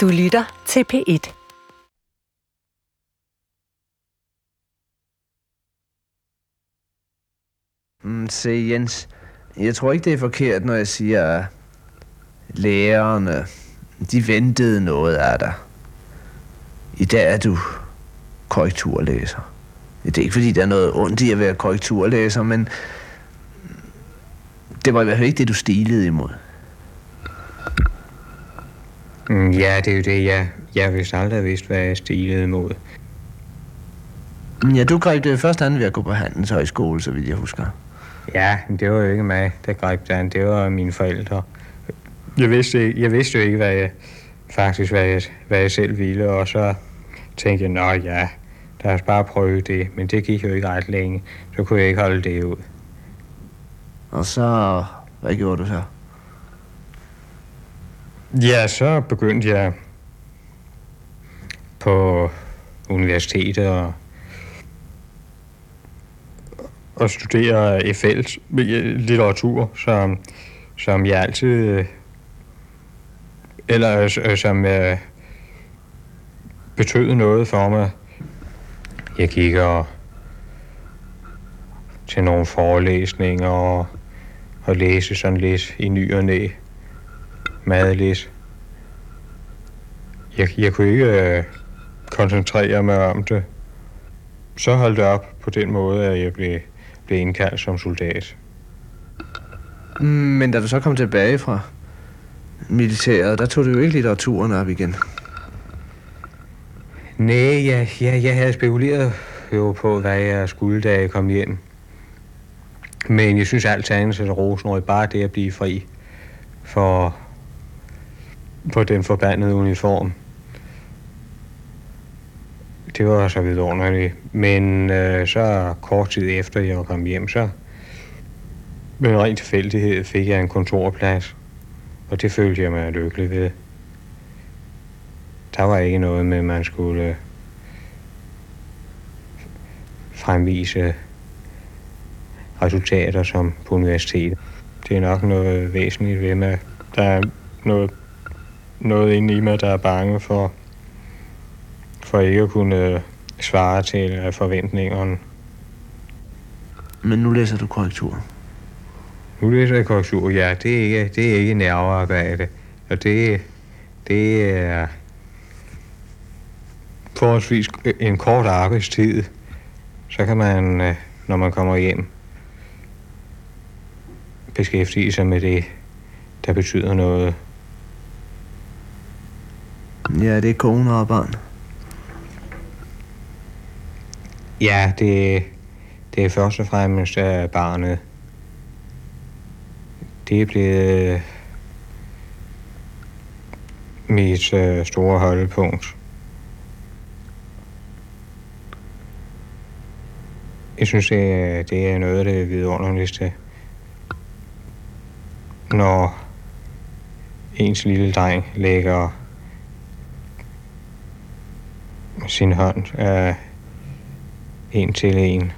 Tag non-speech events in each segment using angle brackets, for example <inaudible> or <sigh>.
Du lytter til P1. Mm, se Jens, jeg tror ikke det er forkert, når jeg siger, at lærerne, de ventede noget af dig. I dag er du korrekturlæser. Det er ikke fordi, der er noget ondt i at være korrekturlæser, men det var i hvert fald ikke det, du stilede imod. Mm, Ja, det er jo det, jeg, jeg vidste aldrig vidst, hvad jeg stilede imod. Mm, Ja, du greb det først an ved at gå på handelshøjskole, så vidt jeg husker. Ja, men det var jo ikke mig, der greb det an. Det var mine forældre. Jeg vidste, jeg vidste jo ikke, hvad jeg, faktisk, hvad jeg, hvad jeg selv ville, og så tænkte jeg, nå ja, lad os bare prøve det. Men det gik jo ikke ret længe, så kunne jeg ikke holde det ud. Og så, hvad gjorde du så? Ja, så begyndte jeg på universitetet og at studere FL's litteratur, som, som jeg altid, eller øh, som øh, betød noget for mig. Jeg gik og til nogle forelæsninger og, og læste sådan lidt i ny og næ madlæs. Jeg, jeg kunne ikke øh, koncentrere mig om det. Så holdt det op på den måde, at jeg blev, blev indkaldt som soldat. Mm, Men da du så kom tilbage fra militæret, der tog du jo ikke litteraturen op igen. Nej, jeg, jeg, jeg havde spekuleret jo på, hvad jeg skulle, da jeg kom hjem. Men jeg synes alt andet er rosenrød. Bare det at blive fri for, for den forbandede uniform. Det var så vidunderligt. Men øh, så kort tid efter jeg kom hjem, så med ren tilfældighed fik jeg en kontorplads. Og det følte jeg mig lykkelig ved. Der var ikke noget med, at man skulle fremvise resultater som på universitetet. Det er nok noget væsentligt ved mig. Der er noget, noget inde i mig, der er bange for, for ikke at kunne svare til forventningerne. Men nu læser du korrektur. Nu læser jeg korrektur, ja, det er ikke, det er ikke nervearbejde. Og det, det er forholdsvis en kort arbejdstid. Så kan man, når man kommer hjem, beskæftige sig med det, der betyder noget. Ja, det er kone og barn. Ja, det, det er først og fremmest øh, barnet. Det er blevet mit øh, store holdepunkt. Jeg synes, det er, det er noget af det vidunderligste, når ens lille dreng lægger sin hånd øh, en til en.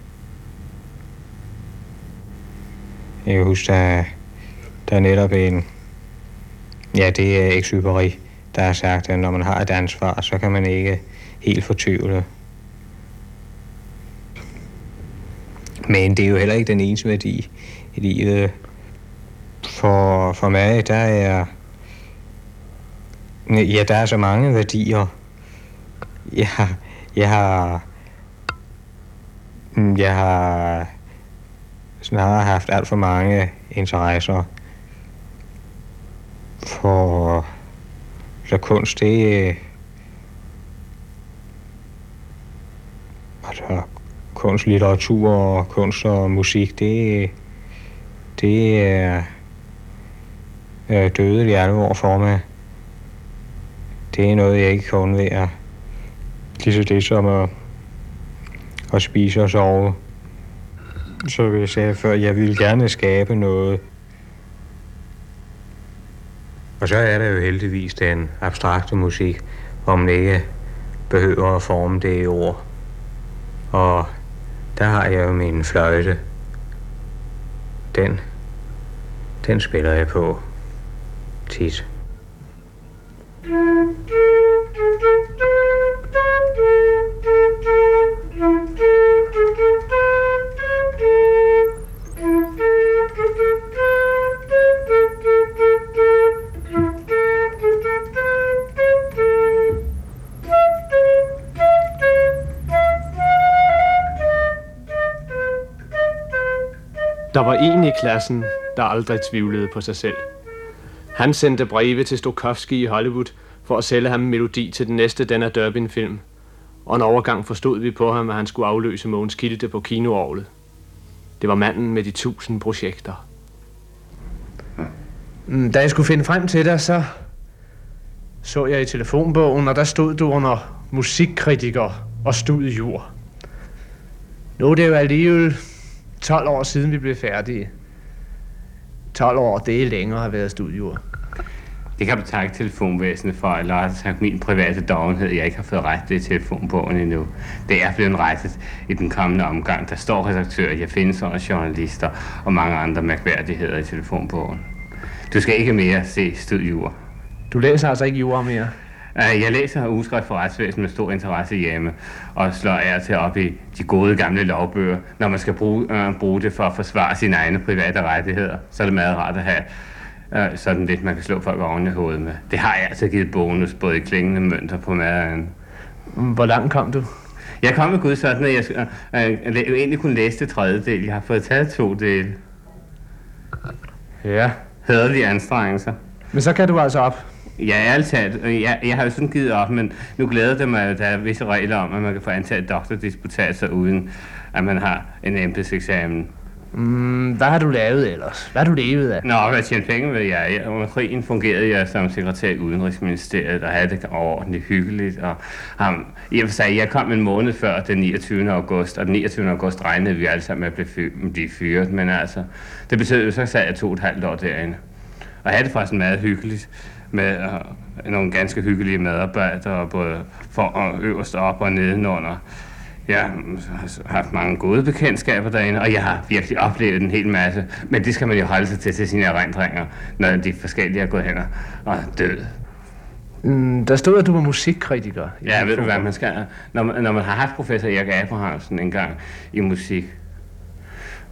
Jeg husker, der, der er netop en... Ja, det er eksyberi, der har sagt, at når man har et ansvar, så kan man ikke helt fortvivle. Men det er jo heller ikke den eneste værdi i livet. For, for mig, der er... Ja, der er så mange værdier. Jeg, har- jeg har... Mm, jeg har snarere haft alt for mange interesser for så kunst, det altså kunst, litteratur og kunst og musik, det, det er, er dødelig alvor for mig. Det er noget, jeg ikke kan undvære. Lige så det som at, at spise og sove. Så vil jeg sige før, jeg ville gerne skabe noget. Og så er der jo heldigvis den abstrakte musik, hvor man ikke behøver at forme det i ord. Og der har jeg jo min fløjte. Den, den spiller jeg på tit. Var en i klassen, der aldrig tvivlede på sig selv. Han sendte breve til Stokowski i Hollywood for at sælge ham en melodi til den næste Dana Durbin-film. Og en overgang forstod vi på ham, at han skulle afløse Mogens Kilde på kinoorlet. Det var manden med de tusind projekter. Mm, da jeg skulle finde frem til dig, så så jeg i telefonbogen, og der stod du under musikkritiker og studiejur. Nu er det jo alligevel 12 år siden, vi blev færdige. 12 år, det er længere at have været studiejur. Det kan du takke telefonvæsenet for, eller også min private dogenhed, jeg ikke har fået ret det i telefonbogen endnu. Det er blevet rettet i den kommende omgang. Der står redaktører, jeg findes under journalister og mange andre mærkværdigheder i telefonbogen. Du skal ikke mere se studiejur. Du læser altså ikke jura mere. Øh, Jeg læser ugeskrift for retsvæsen med stor interesse hjemme, og slår af til op i de gode gamle lovbøger. Når man skal bruge, øh, bruge det for at forsvare sine egne private rettigheder, så er det meget rart at have øh, sådan lidt, man kan slå folk oven i hovedet med. Det har jeg altså givet bonus, både i klingende mønter på maden. Hvor langt kom du? Jeg kom med Gud sådan, at jeg øh, øh, egentlig kunne læse det tredje del. Jeg har fået taget to dele. Ja. Hæderlige anstrengelser. Men så kan du altså op. Ja, ærligt talt. øh, Jeg, jeg har jo sådan givet op, men nu glæder det mig, at der er visse regler om, at man kan få antaget doktordisputatser uden, at man har en embedseksamen. Mm, hvad har du lavet ellers? Hvad har du levet af? Nå, hvad tjente penge ved jeg? Jeg- Under krigen fungerede jeg som sekretær i Udenrigsministeriet og havde det overordentligt hyggeligt. Og, um, og for sig, jeg kom en måned før den 29. august, og den 29. august regnede vi alle sammen med at blive, fy- blive fyret. Men altså, det betød jo, så sad jeg to og et halvt år derinde. Og jeg havde det faktisk meget hyggeligt med uh, nogle ganske hyggelige medarbejdere, både for og øverst op og nedenunder. Jeg har haft mange gode bekendtskaber derinde, og jeg har virkelig oplevet en hel masse. Men det skal man jo holde sig til til sine erindringer, når de forskellige er gået hen og- døde. Mm, der stod, at du var musikkritiker. Ja, ved du hvad, man skal, når, man, når man har haft professor Erik Abrahamsen en gang i musik,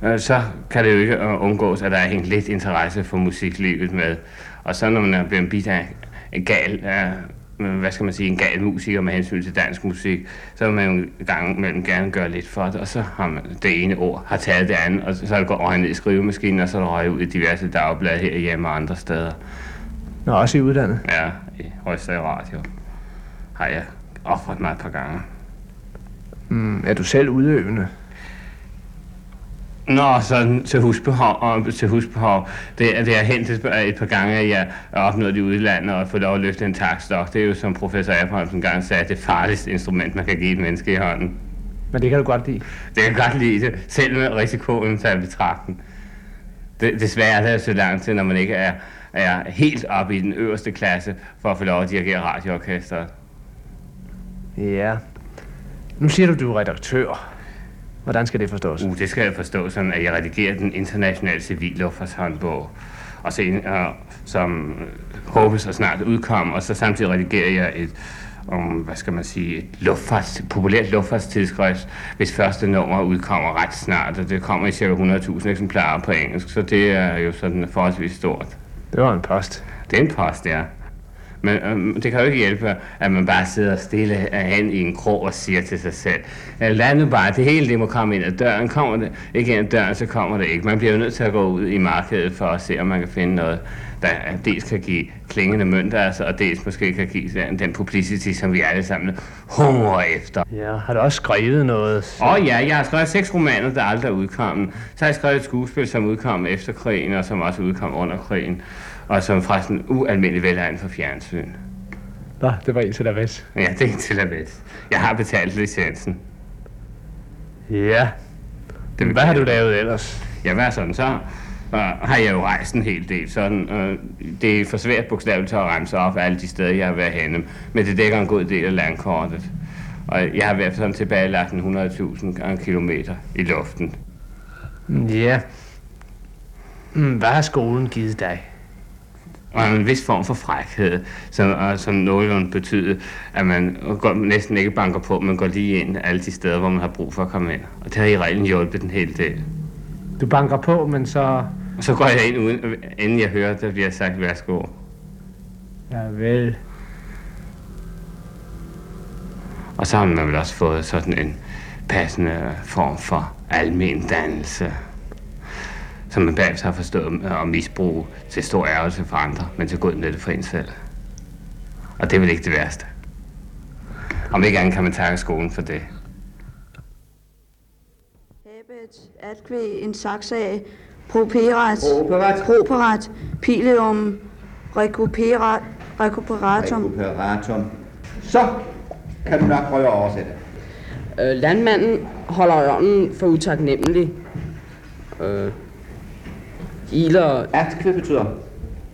øh, så kan det jo ikke øh, undgås, at der er hængt lidt interesse for musiklivet med. Og så når man er blevet bidt af en gal, hvad skal man sige, en gal musiker med hensyn til dansk musik, så vil man jo en gang mellem gerne gøre lidt for det, og så har man det ene ord, har taget det andet, og så er gået røget ned i skrivemaskinen, og så røget ud i diverse dagblade herhjemme og andre steder. Nå, også i udlandet. Ja, i Højstad Radio har jeg offret mig et par gange. Mm, er du selv udøvende? Nå, sådan til husbehov, og til husbehov. Det, er- det har hent et, par- gange, at jeg har opnået i udlandet og fået lov at løfte en takstok. Det er jo, som professor Abrahamsen engang sagde, det farligste instrument, man kan give et menneske i hånden. Men det kan du godt lide. Det kan godt lide det, selv med risikoen taget i betragtning. Det, desværre er det så langt til, når man ikke er, er helt oppe i den øverste klasse, for at få lov at dirigere radioorkestret. Ja. Nu siger du, du er redaktør. Hvordan skal det forstås? Uh, det skal jeg forstå sådan, at jeg redigerer den internationale civilluffartshåndbog, og så, uh, som uh, håbes at snart udkom, og så samtidig redigerer jeg et, um, hvad skal man sige, et luftfarts, populært luftfartstidsskrift, hvis første nummer udkommer ret snart, og det kommer i cirka 100.000 eksemplarer på engelsk, så det er jo sådan forholdsvis stort. Det var en post. Det er en post, ja. Men øhm, det kan jo ikke hjælpe, at man bare sidder stille hen i en krog og siger til sig selv, "Øh, lad nu bare, det hele det må komme ind ad døren. Kommer det ikke ind ad døren, så kommer det ikke. Man bliver jo nødt til at gå ud i markedet for at se, om man kan finde noget, der dels kan give klingende mønter, altså, og dels måske kan give den, den publicity, som vi alle sammen hungrer efter. Ja, har du også skrevet noget? Åh oh, ja, jeg har skrevet seks romaner, der aldrig er udkommet. Så har jeg skrevet et skuespil, som udkom efter krigen, og som også udkom under krigen. Og som forresten ualmindelig velegnet for fjernsyn. Nå, det var en til ved. Ja, det er en til at vide. Jeg har betalt licensen. Ja. Det Hvad har du lavet ellers? Ja, hvad sådan så? Uh, har jeg jo rejst en hel del. Sådan, uh, det er for svært bogstaveligt at remse op alle de steder, jeg har været henne. Men det dækker en god del af landkortet. Og jeg har været sådan tilbagelagt en 100.000 kilometer i luften. Ja. Mm, Hvad har skolen givet dig? Og en vis form for frækhed, som, som nogenlunde betyder, at man går, næsten ikke banker på, men går lige ind alle de steder, hvor man har brug for at komme ind. Og det har i reglen hjulpet en hel del. Du banker på, men så... Og så går jeg ind, uden, inden jeg hører, der bliver sagt værsgo. Ja, vel. Og så har man vel også fået sådan en passende form for almen dannelse, som man bagefter har forstået at misbruge til stor ærgelse for andre, men til god nytte for en selv. Og det er vel ikke det værste. Om ikke andet kan man takke skolen for det. Habet, atkvæg, en saxag, properat, Properat. properat, pileum, recuperat, recuperatum. Recuperatum. Så kan du nok prøve at oversætte. Øh, landmanden holder ørnen for utaknemmelig. Øh, iler, Atkvæd betyder.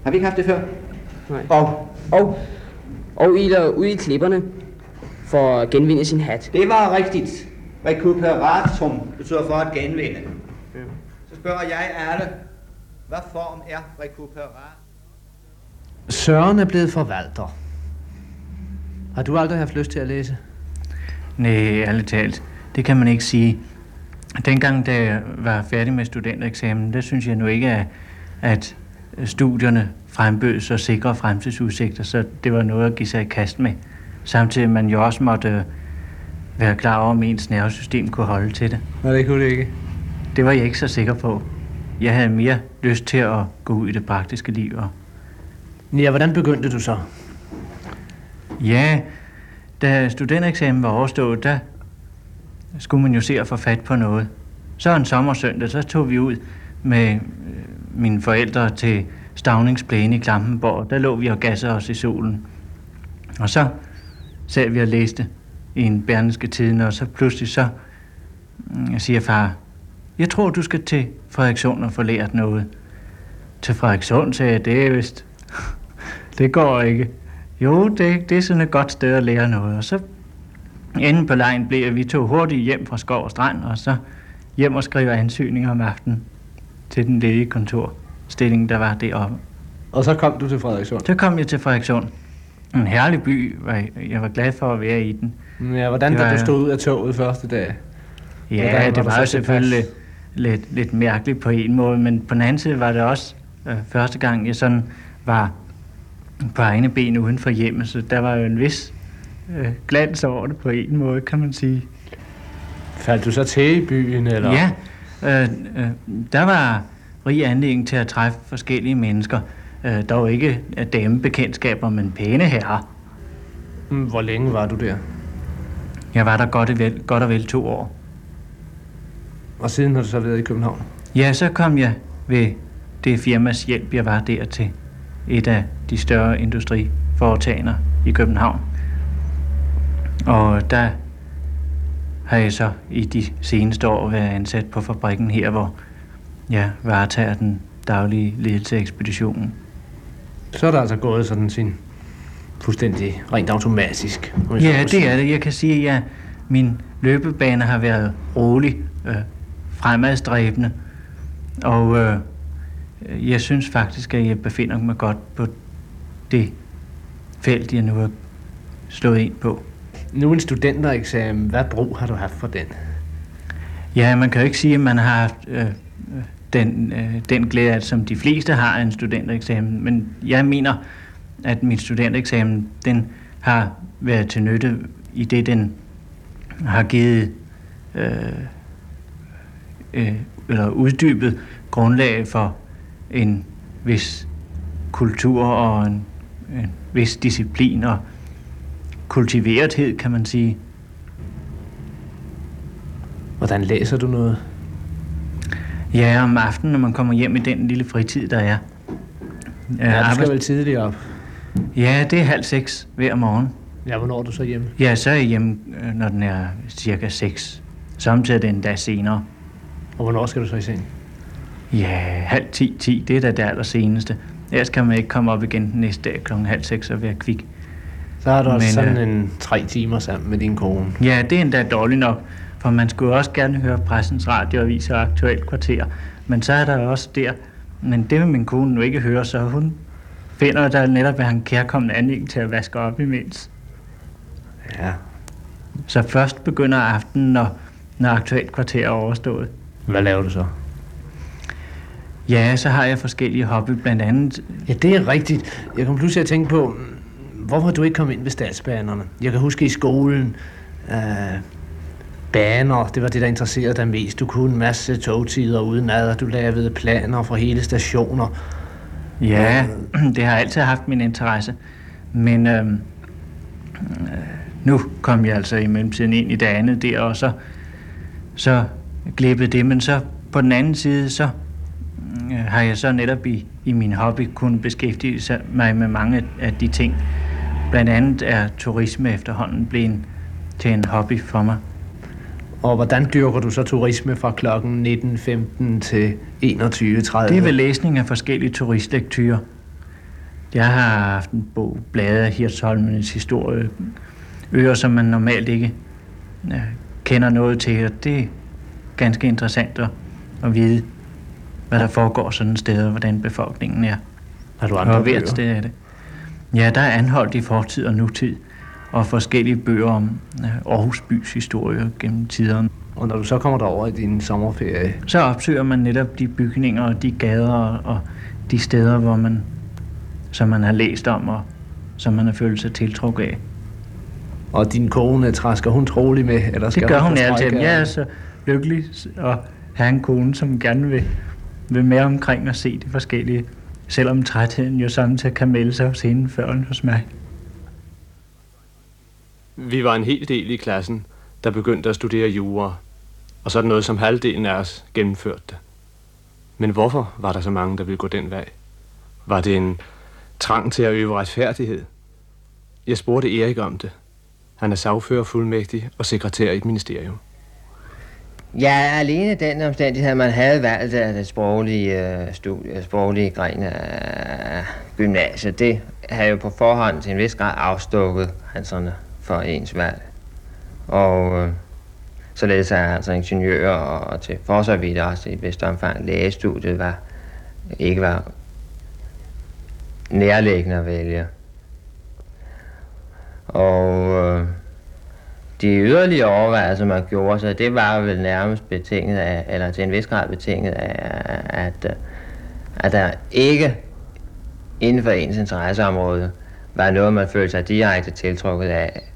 Har vi ikke haft det før? Nej. Og og, og iler ud i klipperne for at genvinde sin hat. det var rigtigt. Recuperatum betyder for at genvinde. Så spørger jeg alle, hvad form er recuperat? Søren er blevet forvalter. Har du aldrig haft lyst til at læse? Nej, ærligt talt. Det kan man ikke sige. Dengang, da jeg var færdig med studentereksamen, der synes jeg nu ikke, at, at studierne frembød så sikre fremtidsudsigter, så det var noget at give sig i kast med. Samtidig man jo også måtte øh, være klar over, om ens nervesystem kunne holde til det. Nej, det kunne det ikke. Det var jeg ikke så sikker på. Jeg havde mere lyst til at gå ud i det praktiske liv. Og Ja, hvordan begyndte du så? ja, da studentereksamen var overstået, der skulle man jo se at få fat på noget. Så en sommersøndag, så tog vi ud med øh, mine forældre til Stavningsplæne i Klampenborg. Der lå vi og gassede os i solen. Og så sad vi og læste i en Berneske tiden, og så pludselig så mm, siger far, jeg tror, du skal til Frederikssund og få lært noget. Til Frederikssund, sagde jeg, det er vist, <laughs> det går ikke. Jo, det, det er sådan et godt sted at lære noget. Og så enden på lejen blev, at vi tog hurtigt hjem fra skov og strand, og så hjem og skrive ansøgninger om aftenen til den ledige kontorstilling, der var deroppe. Og så kom du til Frederikssund. Så kom jeg til Frederikssund. En herlig by, og jeg var glad for at være i den. Ja, hvordan Det da var du jeg. stod ud af toget første dag? Ja, Hvordan var det du var jo selvfølgelig lidt, lidt mærkeligt på en måde, men på den anden side var det også øh, første gang, jeg sådan var på egne ben uden for hjemmet, så der var jo en vis øh, glans over det på en måde, kan man sige. Faldt du så til i byen, eller? Ja, øh, øh, der var rig anledning til at træffe forskellige mennesker. Øh, dog ikke øh, damebekendtskaber, men pæne herrer. Mm, Hvor længe var du der? Jeg var der godt og vel, godt og vel to år. Og siden har du så været i København? Ja, så kom jeg ved det firmas hjælp, jeg var der til et af de større industriforetagender i København. Og der har jeg så i de seneste år været ansat på fabrikken her, hvor jeg varetager den daglige ledelse af ekspeditionen. Så er der altså gået sådan sin fuldstændig rent automatisk. jeg Ja, det er det. Jeg kan sige, at min løbebane har været rolig, øh, fremadstræbende, og øh, jeg synes faktisk, at jeg befinder mig godt på det felt, jeg nu har slået ind på. Nu en studentereksamen. Hvad brug har du haft for den? Ja, man kan jo ikke sige, at man har haft øh, den, øh, den glæde, at som de fleste har en studentereksamen, men jeg mener, at min studentereksamen, den har været til nytte i det, den har givet øh, øh, eller uddybet grundlag for en vis kultur og en, en vis disciplin og kultiverethed, kan man sige. Hvordan læser du noget? Ja, om aftenen, når man kommer hjem i den lille fritid, der er. Ja, Ja, du skal arbejds- vel tidligt op. ja det er halv seks hver morgen. Ja, hvornår er du så hjemme? Ja, så er jeg hjemme, øh, når den er cirka 6. Samtidig det endda senere. Og hvornår skal du så i seng? Ja, halv 10, 10, det er da det allerseneste. Ellers kan man ikke komme op igen den næste dag klokken halv seks og være kvik. Så har du også sådan øh, en tre timer sammen med din kone. Ja, det er endda dårligt nok, for man skulle også gerne høre pressens radioavis og aktuelt kvarter. Men så er der også der, men det vil min kone nu ikke høre, så hun finder der netop, at han kærkommende anledning til at vaske op imens. Ja. Så først begynder aftenen, når, når aktuelt kvarter er overstået. Hvad laver du så? Ja, så har jeg forskellige hobby, blandt andet... Ja, det er rigtigt. Jeg kom pludselig at tænke på, hvorfor du ikke kom ind ved statsbanerne? Jeg kan huske i skolen, øh, baner, det var det, der interesserede dig mest. Du kunne en masse togtider uden ad, og du lavede planer for hele stationer. Ja, <clears throat> det har altid haft min interesse. Men øhm, øh, nu kom jeg altså i mellemtiden ind i det andet der, og så, så glippede det. Men så på den anden side, så øh, har jeg så netop i, i min hobby kunnet beskæftige mig med mange af de ting. Blandt andet er turisme efterhånden blevet til en hobby for mig. Og hvordan dyrker du så turisme fra klokken 19.15 til 21.30? Det er ved læsning af forskellige turistlektyrer. Jeg har haft en bog, bladet af Hirtsholmenes historie, øer, som man normalt ikke ja, kender noget til, og det er ganske interessant at, vide, hvad der foregår sådan et sted, og hvordan befolkningen er. Har du andre og hvert sted er det. Ja, der er anholdt i fortid og nutid, og forskellige bøger om ja, Aarhus bys historie gennem tiderne. Og når du så kommer derover i din sommerferie, Så opsøger man netop de bygninger og de gader og, de steder, hvor man, som man har læst om og som man har følt sig tiltrukket af. og din kone træsker hun trolig med? Eller skal Det gør hun på altid. Jeg er så lykkelig at have en kone, som gerne vil, vil med omkring og se de forskellige. Selvom trætheden jo samtidig kan melde sig hos hende før end hos mig. Vi var en hel del i klassen, der begyndte at studere jura, og sådan noget som halvdelen af os gennemførte det. Men hvorfor var der så mange, der ville gå den vej? Var det en trang til at øve retfærdighed? Jeg spurgte Erik om det. Han er sagfører fuldmægtig og sekretær i et ministerium. Ja, alene den omstændighed, at man havde valgt øh, af det sproglige, øh, studie, øh, sproglige gren af gymnasiet, det havde jo på forhånd til en vis grad afstukket hanserne for ens valg. Og øh, således er altså ingeniører og til for så vidt også i et vist omfang lægestudiet var, ikke var nærliggende at vælge. Og øh, de yderligere overvejelser, man gjorde sig, det var vel nærmest betinget af, eller til en vis grad betinget af, at, øh, at der ikke inden for ens interesseområde var noget, man følte sig direkte tiltrukket af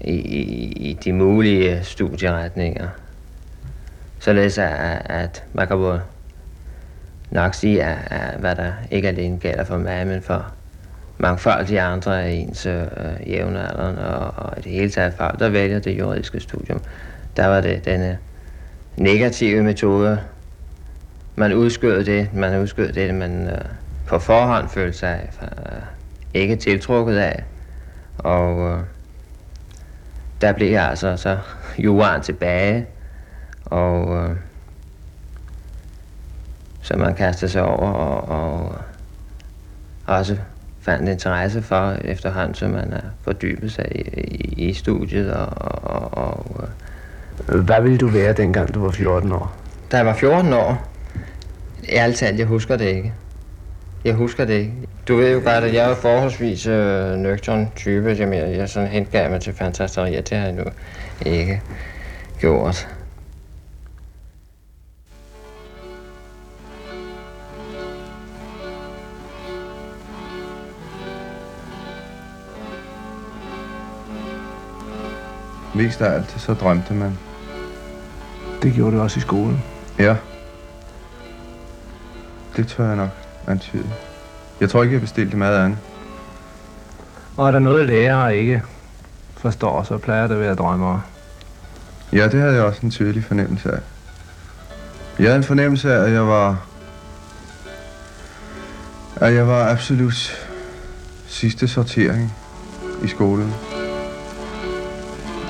i, i, i de mulige studieretninger. Således at, at man kan både nok sige, at, at hvad der ikke alene gælder for mig, men for mangfoldige andre af ens øh, jævnaldrende og, og i det hele taget folk, der vælger det juridiske studium. Der var det denne negative metode. Man udskød det, man udskød det, man øh, på forhånd følte sig øh, ikke tiltrukket af. Og øh, der blev jeg altså så juraen tilbage, og øh, så man kastede sig over og, og øh, også fandt interesse for efterhånden, som man har fordybet sig i, i, i studiet. Og, og, og, Øh, Hvad ville du være, dengang du var 14 år? da jeg var 14 år, ærligt talt, jeg husker det ikke. Jeg husker det ikke. Du ved jo godt, at jeg er forholdsvis øh, nøgtern type. Jamen, jeg, jeg sådan hengav mig til fantasterier. Det har jeg nu ikke gjort. Mest af alt, så drømte man. Det gjorde du også i skolen. Ja. Det tør jeg nok antyde. Jeg tror ikke, jeg bestilte mad andet. Og er der noget, lærere ikke forstår, så plejer det at være drømmere. Ja, det havde jeg også en tydelig fornemmelse af. Jeg havde en fornemmelse af, at jeg var... At jeg var absolut sidste sortering i skolen.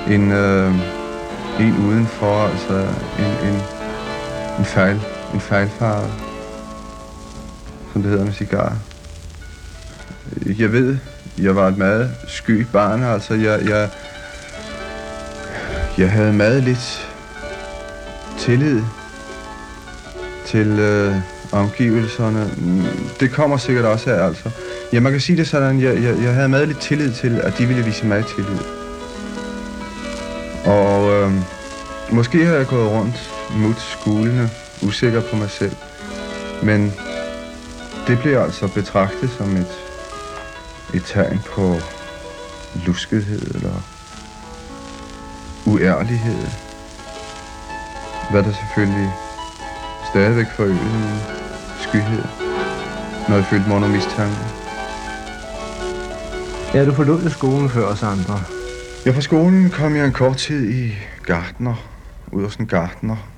En, øh, en udenfor, altså en, en, en fejl, en fejlfarve, som det hedder med cigar. Jeg ved, jeg var et meget sky barn, altså jeg, jeg, jeg havde meget lidt tillid til øh, omgivelserne. Det kommer sikkert også af, altså. Ja, man kan sige det sådan, jeg, jeg, jeg havde meget lidt tillid til, at de ville vise mig tillid. Måske har jeg gået rundt mod skolene, usikker på mig selv. Men det bliver altså betragtet som et, et tegn på luskethed eller uærlighed. Hvad der selvfølgelig stadigvæk forøgede min skyhed, når jeg følte mig under mistanke. Ja, du forlod skolen før os andre. Ja, fra skolen kom jeg en kort tid i Gartner. Ud hos en gartner.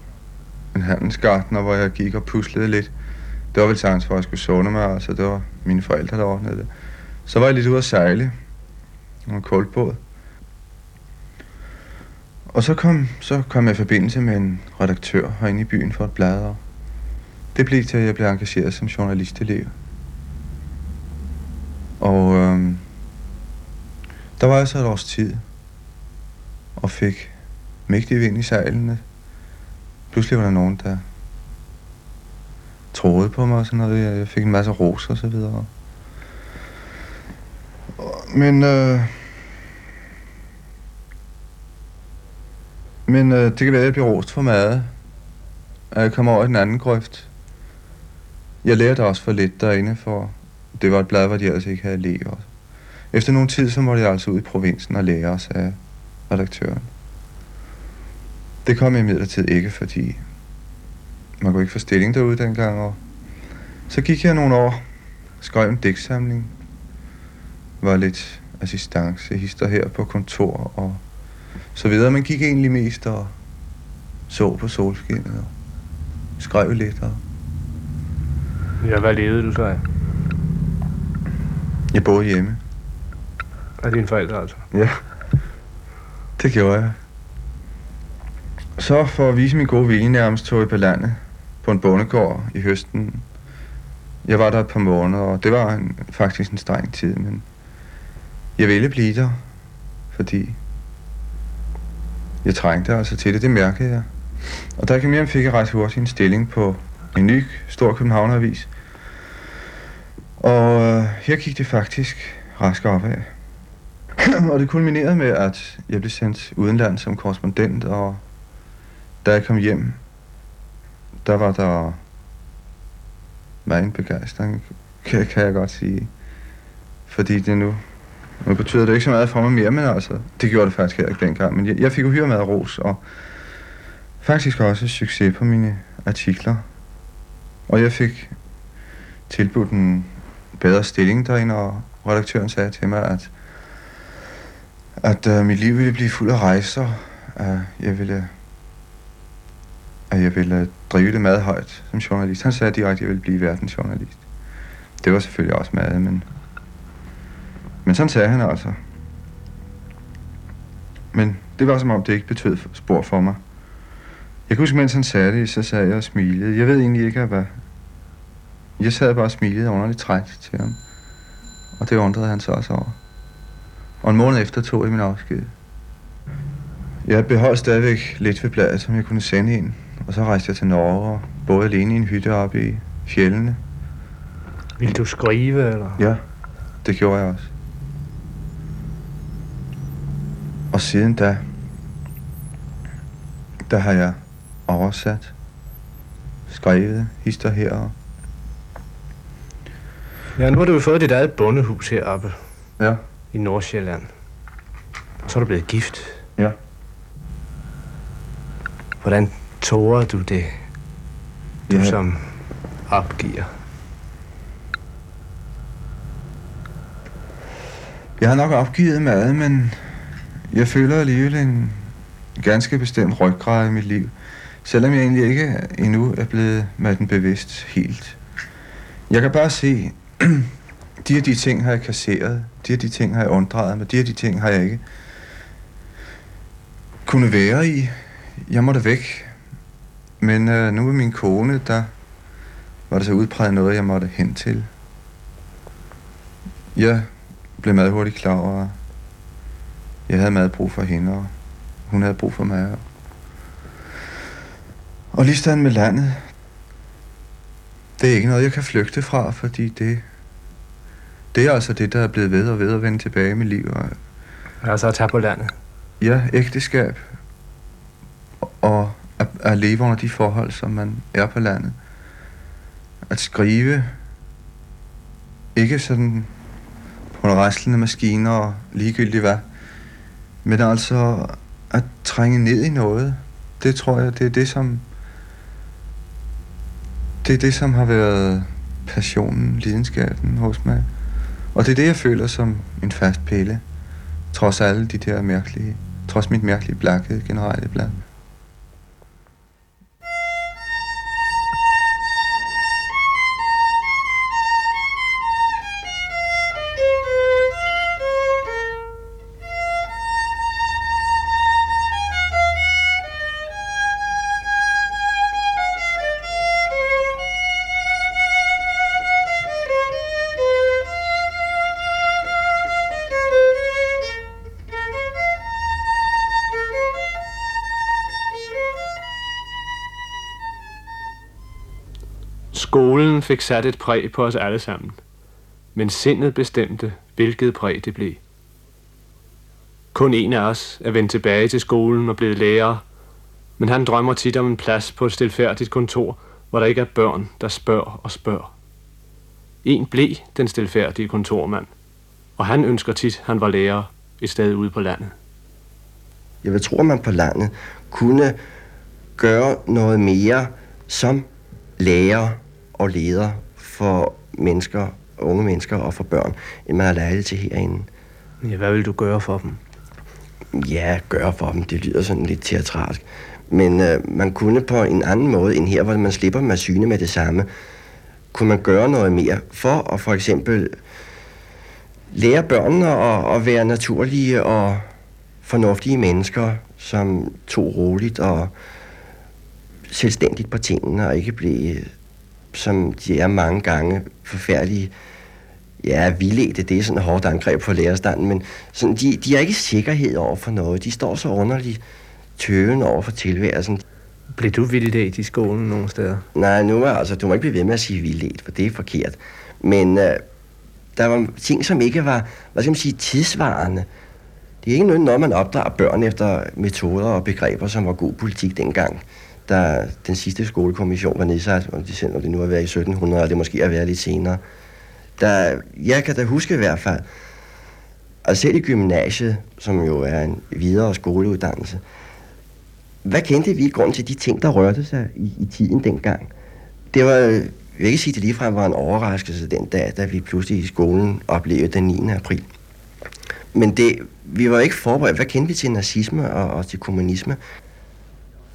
En handelsgartner, hvor jeg gik og puslede lidt. Det var vel chance for, at jeg skulle sove mig, altså det var mine forældre, der ordnede det. Så var jeg lidt ude at sejle. Og en koldbåd. Og så kom, så kom jeg i forbindelse med en redaktør herinde i byen for et blad. Og det blev til, at jeg blev engageret som journalistelev. Og øhm, der var jeg så et års tid, og fik mægtig vind i sejlene. Pludselig var der nogen, der troede på mig og sådan noget. Jeg fik en masse ros og så videre. Men, øh, men øh, det kan være, at jeg bliver rost for meget. At jeg kommer over i den anden grøft. Jeg lærte også for lidt derinde, for det var et blad, hvor de altså ikke havde elever. Efter nogen tid, så måtte jeg altså ud i provinsen og lære os af redaktøren. Det kom jeg imidlertid ikke, fordi man kunne ikke få stilling derude dengang. Og så gik jeg nogle år, skrev en digtsamling, var lidt assistance, hister her på kontor og så videre. Man gik egentlig mest og så på solskinnet og skrev lidt. Og Ja, hvad levede du så af? jeg boede hjemme. Af dine forældre, altså? Ja, det gjorde jeg. Så for at vise min gode vilje nærmest tog jeg på landet på en bondegård i høsten. Jeg var der et par måneder, og det var en, faktisk en streng tid, men jeg ville blive der, fordi jeg trængte altså til det, det mærkede jeg. Og der kan mere fik jeg ret hurtigt en stilling på en ny stor københavneravis. Og øh, her gik det faktisk rask opad. <clears throat> og det kulminerede med, at jeg blev sendt udenland som korrespondent, og da jeg kom hjem, der var der meget begejstring, kan, kan jeg godt sige. Fordi det nu, nu betyder det ikke så meget for mig mere, men altså, det gjorde det faktisk heller ikke dengang. Men jeg, jeg fik uhyre meget ros, og faktisk også succes på mine artikler. Og jeg fik tilbudt en bedre stilling derinde, og redaktøren sagde til mig, at, at uh, mit liv ville blive fuld af rejser. Uh, jeg ville at jeg ville øh, drive det meget højt som journalist. Han sagde direkte, at jeg ville blive verdensjournalist. Det var selvfølgelig også meget, men... Men sådan sagde han altså. Men det var som om, det ikke betød spor for mig. Jeg kan huske, mens han sagde det, så sad jeg og smilede. Jeg ved egentlig ikke, hvad... Jeg sad bare og smilede underligt træt til ham. Og det undrede han sig også over. Og en måned efter tog jeg min afsked. Jeg beholdt stadigvæk lidt ved bladet, som jeg kunne sende ind. Og så rejste jeg til Norge og boede alene i en hytte oppe i fjellene. Vil du skrive, eller? Ja, det gjorde jeg også. Og siden da, der har jeg oversat, skrevet, hister her og Ja, nu har du jo fået dit eget bondehus heroppe Ja. i Nordsjælland. Og så er du blevet gift. Ja. Hvordan tårer du det, du Ja. som opgiver? Jeg har nok opgivet mad, men jeg føler alligevel en ganske bestemt ryggrad i mit liv. Selvom jeg egentlig ikke endnu er blevet med den bevidst helt. Jeg kan bare se, <clears throat> de her de ting har jeg kasseret. De her de ting har jeg unddraget mig. De her de ting har jeg ikke kunne være i. Jeg måtte væk. Men øh, nu med min kone, der var det så udpræget noget, jeg måtte hen til. Jeg blev meget hurtigt klar over, at jeg havde meget brug for hende, og hun havde brug for mig. Og lige sådan med landet, det er ikke noget, jeg kan flygte fra, fordi det, det er altså det, der er blevet ved og ved at vende tilbage i mit liv. Og, Altså at tage på landet. ja, ægteskab og at, at leve under de forhold, som man er på landet. At skrive ikke sådan på en raslende maskiner og ligegyldigt hvad, men altså at trænge ned i noget. Det tror jeg, det er det, som det er det, som har været passionen, lidenskaben hos mig. Og det er det, jeg føler som en fast pille. Trods alle de der mærkelige, trods mit mærkelige blakke generelle blad. Skolen fik sat et præg på os alle sammen. Men sindet bestemte, hvilket præg det blev. Kun en af os er vendt tilbage til skolen og blevet lærer, men han drømmer tit om en plads på et stilfærdigt kontor, hvor der ikke er børn, der spørger og spørger. En blev den stilfærdige kontormand, og han ønsker tit, han var lærer et sted ude på landet. Jeg vil tro, at man på landet kunne gøre noget mere som lærer og leder for mennesker, unge mennesker og for børn, end man har lejlighed til herinde. Ja, hvad vil du gøre for dem? Ja, gøre for dem, det lyder sådan lidt teatralsk. Men øh, man kunne på en anden måde end her, hvor man slipper med syne med det samme, kunne man gøre noget mere for at for eksempel lære børnene at, at være naturlige og fornuftige mennesker, som tog roligt og selvstændigt på tingene og ikke blev, som de er mange gange, forfærdelige Ja, vildledte, det er sådan et hårdt angreb på lærerstanden, men sådan, de, de har ikke sikkerhed over for noget. De står så underligt tøven over for tilværelsen. Blev du vildledt i skolen nogle steder? Nej, nu er altså, du må ikke blive ved med at sige vildledt, for det er forkert. Men øh, der var ting, som ikke var, hvad skal man sige, tidsvarende. Det er ikke noget, man opdrager børn efter metoder og begreber, som var god politik dengang, der den sidste skolekommission var nedsat, om det, når det nu har været i 1700, og det måske har været lidt senere. Der, jeg kan da huske i hvert fald, og selv i gymnasiet, som jo er en videre skoleuddannelse, hvad kendte vi i grund til de ting, der rørte sig i, i tiden dengang? Det var, jeg vil ikke sige, at det ligefrem var en overraskelse den dag, da vi pludselig i skolen oplevede den 9. april. Men det, vi var ikke forberedt. Hvad kendte vi til nazisme og, og til kommunisme?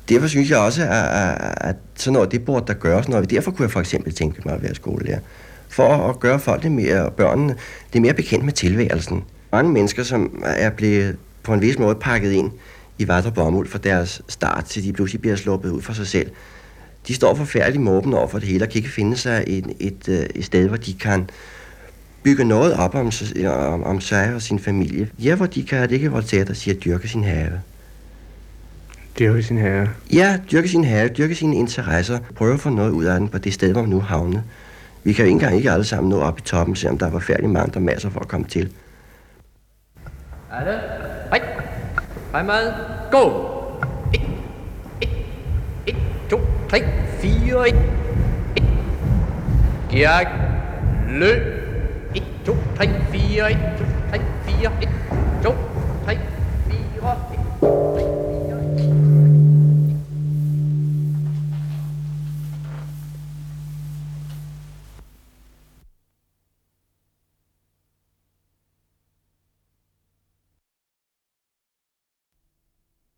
Derfor synes jeg også, at, at, at sådan noget, det burde der gøres noget. Derfor kunne jeg for eksempel tænke mig at være skolelærer. For at gøre folk det mere, børnene det mere bekendt med tilværelsen. Mange mennesker, som er blevet på en vis måde pakket ind i vat og bomuld fra deres start, til de pludselig bliver sluppet ud for sig selv. De står forfærdeligt måben over for det hele, og kan ikke finde sig et, et, øh, et, sted, hvor de kan bygge noget op om, om, om sig og sin familie. Ja, hvor de kan, det ikke Voltaire, der siger, dyrke sin have. Dyrke sin have? Ja, dyrke sin have, dyrke sine interesser, prøve at få noget ud af den på det sted, hvor man nu havnet. Vi kan jo ikke engang ikke alle sammen nå op i toppen, selvom der var færdig mange, der masser for at komme til. Alle? Hej. Fremad. Gå. 1, 1, 1, 2, 3, 4, 1, 1. Gjerg. Løb. 1, 2, 3, 4, 1, 2, 3, 4, 1.